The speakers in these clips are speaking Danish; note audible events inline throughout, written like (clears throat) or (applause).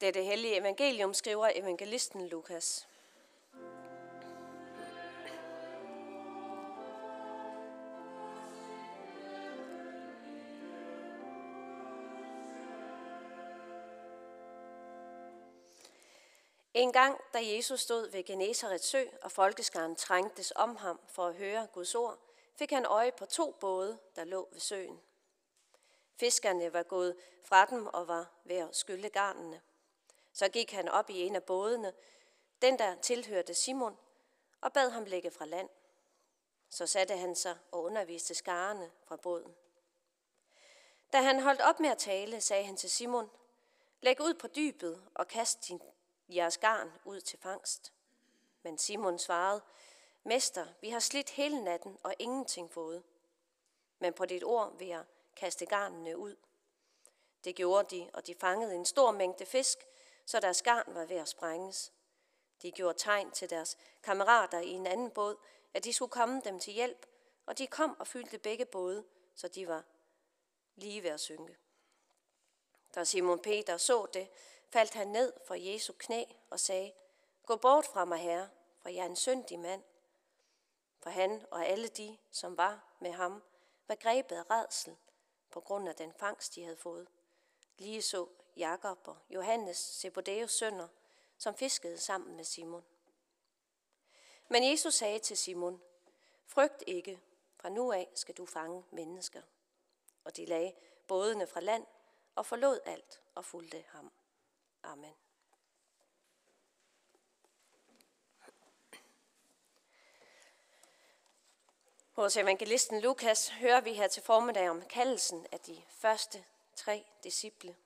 Dette hellige evangelium skriver evangelisten Lukas. En gang, da Jesus stod ved Genesarets sø, og folkeskaren trængtes om ham for at høre Guds ord, fik han øje på to både, der lå ved søen. Fiskerne var gået fra dem og var ved at skylle garnene. Så gik han op i en af bådene, den der tilhørte Simon, og bad ham lægge fra land. Så satte han sig og underviste skarne fra båden. Da han holdt op med at tale, sagde han til Simon, Læg ud på dybet og kast din, jeres garn ud til fangst. Men Simon svarede, Mester, vi har slidt hele natten og ingenting fået. Men på dit ord vil jeg kaste garnene ud. Det gjorde de, og de fangede en stor mængde fisk, så deres garn var ved at sprænges. De gjorde tegn til deres kammerater i en anden båd, at de skulle komme dem til hjælp, og de kom og fyldte begge både, så de var lige ved at synke. Da Simon Peter så det, faldt han ned for Jesu knæ og sagde, Gå bort fra mig, herre, for jeg er en syndig mand. For han og alle de, som var med ham, var grebet af redsel på grund af den fangst, de havde fået. Lige så Jakob og Johannes, Zebedeus sønner, som fiskede sammen med Simon. Men Jesus sagde til Simon, frygt ikke, fra nu af skal du fange mennesker. Og de lagde bådene fra land og forlod alt og fulgte ham. Amen. Hos evangelisten Lukas hører vi her til formiddag om kaldelsen af de første tre disciple.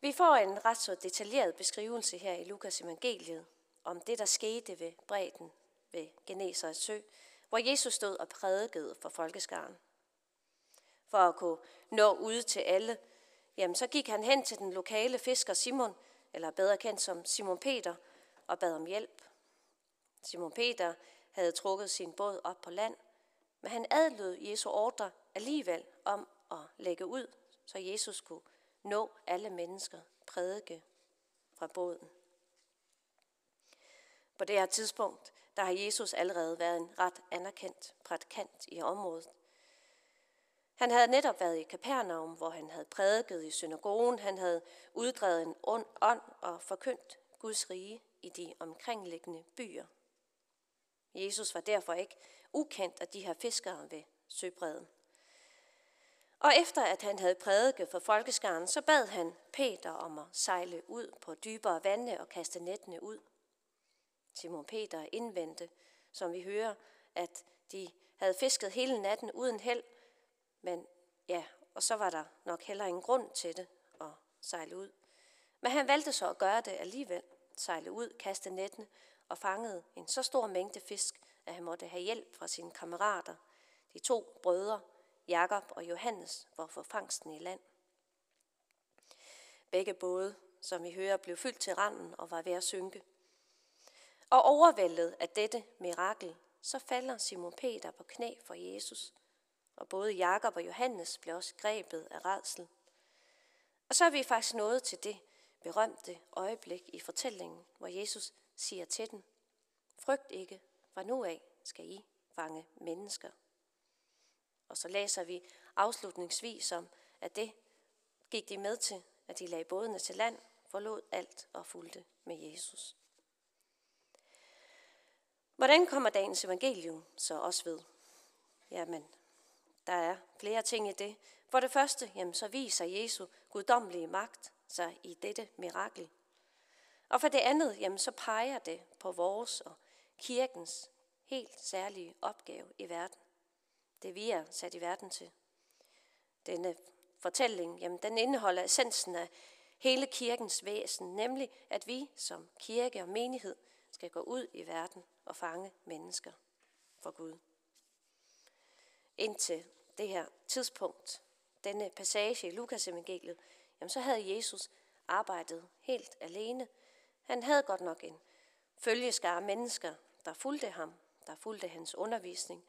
Vi får en ret så detaljeret beskrivelse her i Lukas evangeliet om det, der skete ved bredden ved Genesarets sø, hvor Jesus stod og prædikede for folkeskaren. For at kunne nå ud til alle, jamen så gik han hen til den lokale fisker Simon, eller bedre kendt som Simon Peter, og bad om hjælp. Simon Peter havde trukket sin båd op på land, men han adlød Jesu ordre alligevel om at lægge ud, så Jesus kunne nå alle mennesker, prædike fra båden. På det her tidspunkt, der har Jesus allerede været en ret anerkendt prædikant i området. Han havde netop været i Kapernaum, hvor han havde prædiket i synagogen, han havde uddrevet en ond ånd og forkyndt Guds rige i de omkringliggende byer. Jesus var derfor ikke ukendt af de her fiskere ved søbredden. Og efter at han havde prædiket for folkeskaren, så bad han Peter om at sejle ud på dybere vande og kaste nettene ud. Simon Peter indvendte, som vi hører, at de havde fisket hele natten uden held, men ja, og så var der nok heller ingen grund til det at sejle ud. Men han valgte så at gøre det alligevel, sejle ud, kaste nettene og fangede en så stor mængde fisk, at han måtte have hjælp fra sine kammerater, de to brødre, Jakob og Johannes, for at få fangsten i land. Begge både, som vi hører, blev fyldt til randen og var ved at synke. Og overvældet af dette mirakel, så falder Simon Peter på knæ for Jesus, og både Jakob og Johannes blev også grebet af redsel. Og så er vi faktisk nået til det berømte øjeblik i fortællingen, hvor Jesus siger til dem, frygt ikke, fra nu af skal I fange mennesker. Og så læser vi afslutningsvis om, at det gik de med til, at de lagde bådene til land, forlod alt og fulgte med Jesus. Hvordan kommer dagens evangelium så også ved? Jamen, der er flere ting i det. For det første, jamen, så viser Jesu guddommelige magt sig i dette mirakel. Og for det andet, jamen, så peger det på vores og kirkens helt særlige opgave i verden. Det vi er sat i verden til. Denne fortælling, jamen, den indeholder essensen af hele kirkens væsen, nemlig at vi som kirke og menighed skal gå ud i verden og fange mennesker for Gud. Indtil det her tidspunkt, denne passage i Lukas evangeliet, jamen så havde Jesus arbejdet helt alene. Han havde godt nok en følgeskare mennesker, der fulgte ham, der fulgte hans undervisning,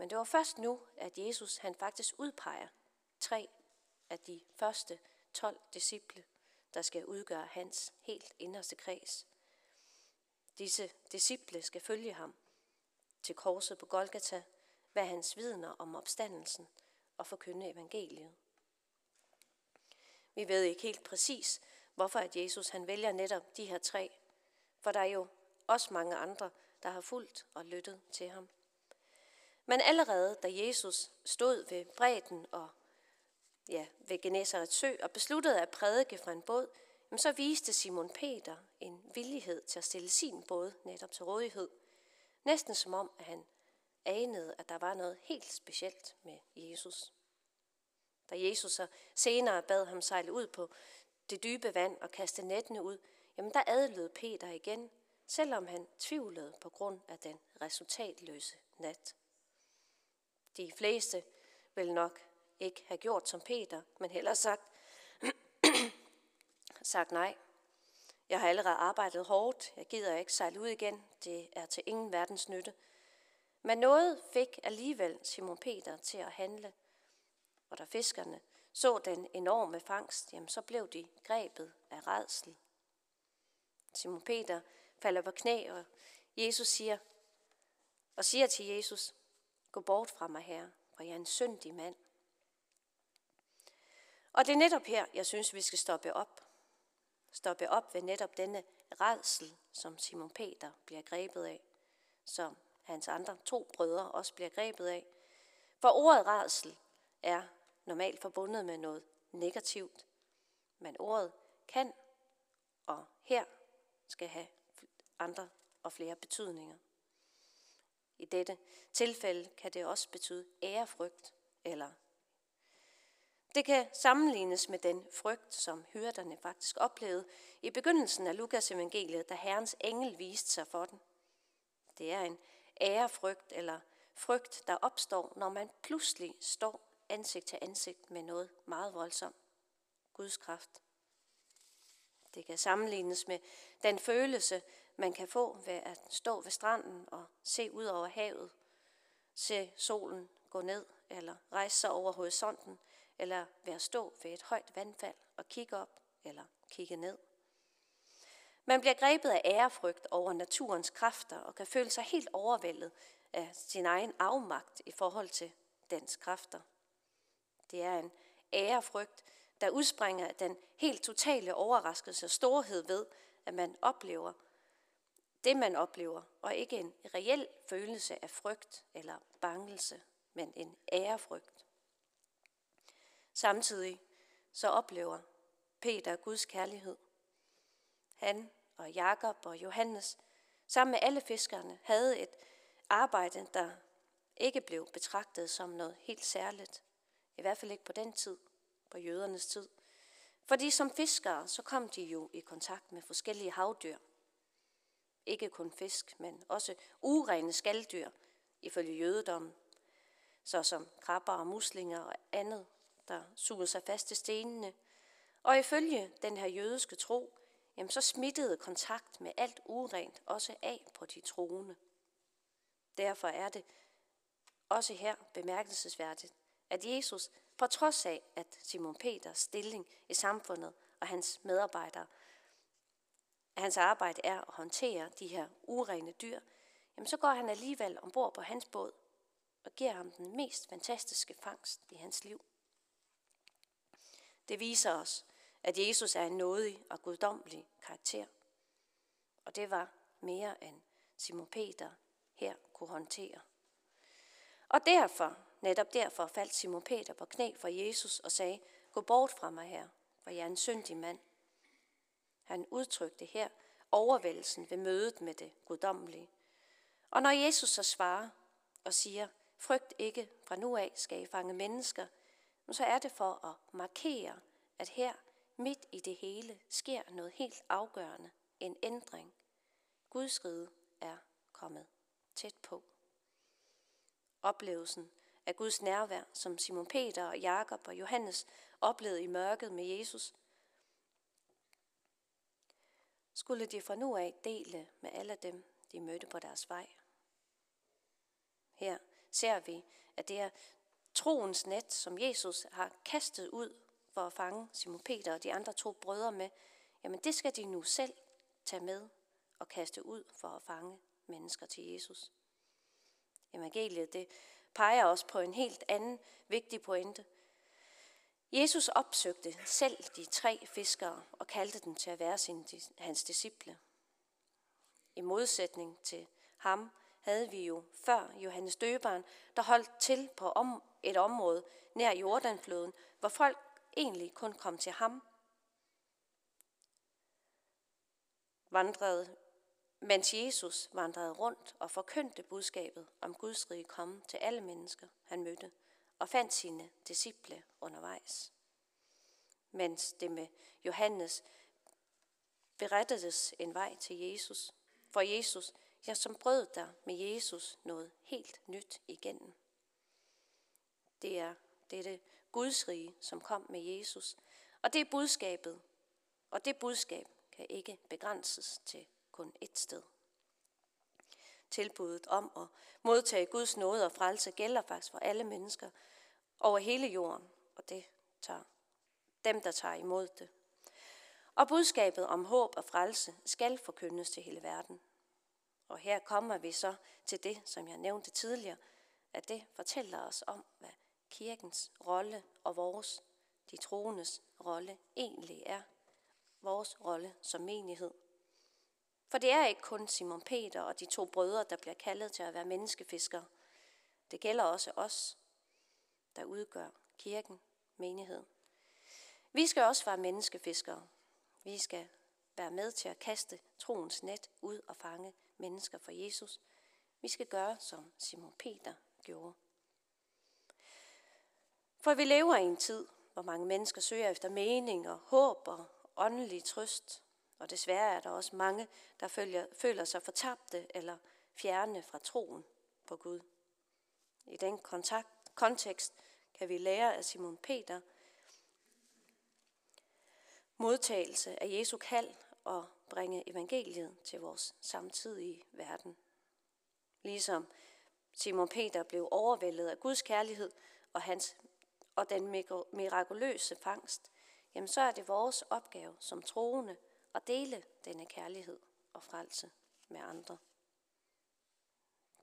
men det var først nu, at Jesus han faktisk udpeger tre af de første 12 disciple der skal udgøre hans helt inderste kreds. Disse disciple skal følge ham til korset på Golgata, være hans vidner om opstandelsen og forkynde evangeliet. Vi ved ikke helt præcis, hvorfor at Jesus han vælger netop de her tre, for der er jo også mange andre, der har fulgt og lyttet til ham. Men allerede da Jesus stod ved bredden og ja, ved Genesarets sø og besluttede at prædike fra en båd, så viste Simon Peter en villighed til at stille sin båd netop til rådighed. Næsten som om, at han anede, at der var noget helt specielt med Jesus. Da Jesus så senere bad ham sejle ud på det dybe vand og kaste nettene ud, jamen der adlød Peter igen, selvom han tvivlede på grund af den resultatløse nat. De fleste vil nok ikke have gjort som Peter, men heller sagt, (clears throat) sagt nej. Jeg har allerede arbejdet hårdt, jeg gider ikke sejle ud igen, det er til ingen verdens nytte. Men noget fik alligevel Simon Peter til at handle, og da fiskerne så den enorme fangst, jamen så blev de grebet af redsel. Simon Peter falder på knæ, og Jesus siger, og siger til Jesus, gå bort fra mig her, for jeg er en syndig mand. Og det er netop her, jeg synes, vi skal stoppe op. Stoppe op ved netop denne redsel, som Simon Peter bliver grebet af, som hans andre to brødre også bliver grebet af. For ordet redsel er normalt forbundet med noget negativt, men ordet kan og her skal have andre og flere betydninger. I dette tilfælde kan det også betyde ærefrygt eller det kan sammenlignes med den frygt, som hyrderne faktisk oplevede i begyndelsen af Lukas evangeliet, da Herrens engel viste sig for den. Det er en ærefrygt eller frygt, der opstår, når man pludselig står ansigt til ansigt med noget meget voldsomt. Guds kraft. Det kan sammenlignes med den følelse, man kan få ved at stå ved stranden og se ud over havet, se solen gå ned eller rejse sig over horisonten, eller ved at stå ved et højt vandfald og kigge op eller kigge ned. Man bliver grebet af ærefrygt over naturens kræfter og kan føle sig helt overvældet af sin egen afmagt i forhold til dens kræfter. Det er en ærefrygt, der udspringer af den helt totale overraskelse og storhed ved, at man oplever det, man oplever, og ikke en reel følelse af frygt eller bangelse, men en ærefrygt. Samtidig så oplever Peter Guds kærlighed. Han og Jakob og Johannes, sammen med alle fiskerne, havde et arbejde, der ikke blev betragtet som noget helt særligt. I hvert fald ikke på den tid, på jødernes tid. Fordi som fiskere, så kom de jo i kontakt med forskellige havdyr. Ikke kun fisk, men også urene skalddyr, ifølge jødedommen, såsom krabber og muslinger og andet, der sugede sig fast til stenene. Og ifølge den her jødiske tro, jamen så smittede kontakt med alt urent også af på de troende. Derfor er det også her bemærkelsesværdigt, at Jesus, på trods af, at Simon Peters stilling i samfundet og hans medarbejdere, at hans arbejde er at håndtere de her urene dyr, jamen så går han alligevel ombord på hans båd og giver ham den mest fantastiske fangst i hans liv. Det viser os, at Jesus er en nådig og guddommelig karakter. Og det var mere end Simon Peter her kunne håndtere. Og derfor, netop derfor, faldt Simon Peter på knæ for Jesus og sagde, gå bort fra mig her, for jeg er en syndig mand. Han udtrykte her overvældelsen ved mødet med det guddommelige. Og når Jesus så svarer og siger, frygt ikke, fra nu af skal I fange mennesker, så er det for at markere, at her midt i det hele sker noget helt afgørende, en ændring. Guds rige er kommet tæt på. Oplevelsen af Guds nærvær, som Simon Peter og Jakob og Johannes oplevede i mørket med Jesus, skulle de fra nu af dele med alle dem, de mødte på deres vej. Her ser vi, at det er troens net, som Jesus har kastet ud for at fange Simon Peter og de andre to brødre med, jamen det skal de nu selv tage med og kaste ud for at fange mennesker til Jesus. Evangeliet det peger også på en helt anden vigtig pointe. Jesus opsøgte selv de tre fiskere og kaldte dem til at være sin, hans disciple. I modsætning til ham havde vi jo før Johannes Døberen, der holdt til på om, et område nær Jordanfloden, hvor folk egentlig kun kom til ham. Vandrede, mens Jesus vandrede rundt og forkyndte budskabet om Guds rige komme til alle mennesker, han mødte, og fandt sine disciple undervejs. Mens det med Johannes berettedes en vej til Jesus, for Jesus, jeg som brød der med Jesus noget helt nyt igennem. Det er dette Guds rige, som kom med Jesus. Og det er budskabet, og det budskab kan ikke begrænses til kun ét sted. Tilbuddet om at modtage Guds nåde og frelse gælder faktisk for alle mennesker over hele jorden, og det tager dem, der tager imod det. Og budskabet om håb og frelse skal forkyndes til hele verden. Og her kommer vi så til det, som jeg nævnte tidligere, at det fortæller os om, hvad kirkens rolle og vores, de troendes rolle, egentlig er. Vores rolle som menighed. For det er ikke kun Simon Peter og de to brødre, der bliver kaldet til at være menneskefiskere. Det gælder også os, der udgør kirken, menigheden. Vi skal også være menneskefiskere. Vi skal være med til at kaste troens net ud og fange mennesker for Jesus. Vi skal gøre, som Simon Peter gjorde. For vi lever i en tid, hvor mange mennesker søger efter mening og håb og åndelig trøst. Og desværre er der også mange, der følger, føler sig fortabte eller fjerne fra troen på Gud. I den kontakt, kontekst kan vi lære af Simon Peter modtagelse af Jesu kald og bringe evangeliet til vores samtidige verden. Ligesom Simon Peter blev overvældet af Guds kærlighed og hans og den mirakuløse fangst, jamen så er det vores opgave som troende at dele denne kærlighed og frelse med andre.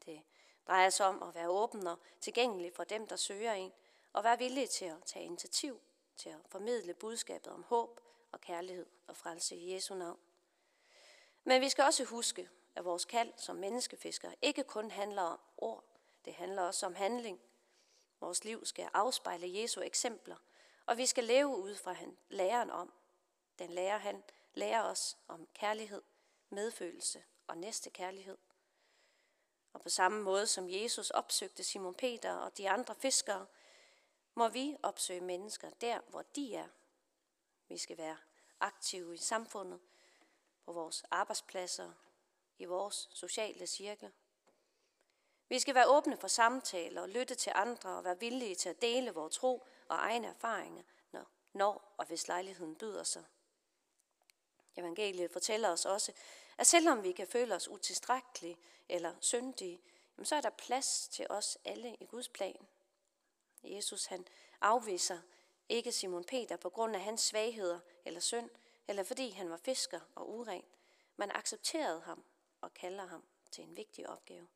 Det drejer sig om at være åben og tilgængelig for dem, der søger en, og være villig til at tage initiativ til at formidle budskabet om håb og kærlighed og frelse i Jesu navn. Men vi skal også huske, at vores kald som menneskefiskere ikke kun handler om ord, det handler også om handling Vores liv skal afspejle Jesu eksempler, og vi skal leve ud fra han, læreren om. Den lærer han lærer os om kærlighed, medfølelse og næste kærlighed. Og på samme måde som Jesus opsøgte Simon Peter og de andre fiskere, må vi opsøge mennesker der, hvor de er. Vi skal være aktive i samfundet, på vores arbejdspladser, i vores sociale cirkel, vi skal være åbne for samtaler og lytte til andre og være villige til at dele vores tro og egne erfaringer, når, når og hvis lejligheden byder sig. Evangeliet fortæller os også, at selvom vi kan føle os utilstrækkelige eller syndige, så er der plads til os alle i Guds plan. Jesus han afviser ikke Simon Peter på grund af hans svagheder eller synd, eller fordi han var fisker og uren. Man accepterede ham og kalder ham til en vigtig opgave.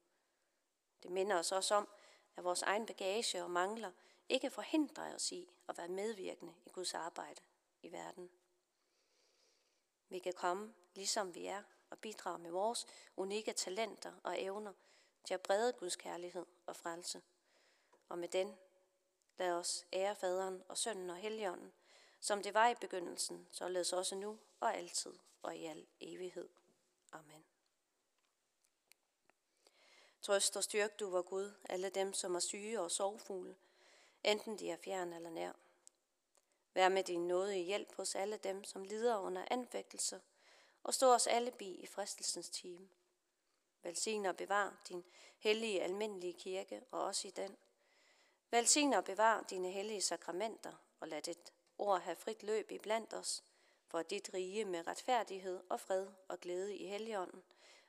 Det minder os også om, at vores egen bagage og mangler ikke forhindrer os i at være medvirkende i Guds arbejde i verden. Vi kan komme, ligesom vi er, og bidrage med vores unikke talenter og evner til at brede Guds kærlighed og frelse. Og med den lad os ære faderen og sønnen og helligånden, som det var i begyndelsen, således også nu og altid og i al evighed. Amen. Trøst og styrk du, vor Gud, alle dem, som er syge og sorgfulde, enten de er fjern eller nær. Vær med din nåde i hjælp hos alle dem, som lider under anfægtelser, og stå os alle bi i fristelsens time. Velsign og bevar din hellige almindelige kirke, og os i den. Velsign og bevar dine hellige sakramenter, og lad dit ord have frit løb i blandt os, for dit rige med retfærdighed og fred og glæde i helligånden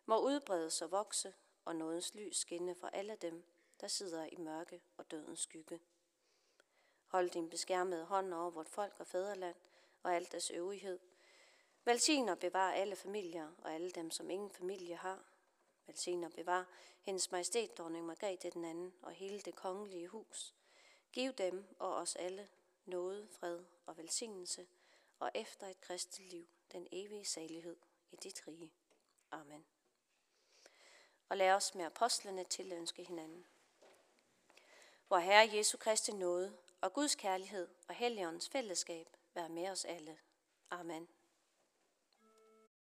må udbredes og vokse og nådens lys skinne for alle dem, der sidder i mørke og dødens skygge. Hold din beskærmede hånd over vort folk og fædreland og alt deres øvrighed. Velsign og bevar alle familier og alle dem, som ingen familie har. Velsign og bevar hendes majestæt, dronning Margrethe den anden og hele det kongelige hus. Giv dem og os alle noget, fred og velsignelse, og efter et kristent liv den evige salighed i dit rige. Amen. Og lad os med apostlene tilønske hinanden. Hvor Herre Jesu Kristi nåde og Guds kærlighed og Helligåndens fællesskab være med os alle. Amen.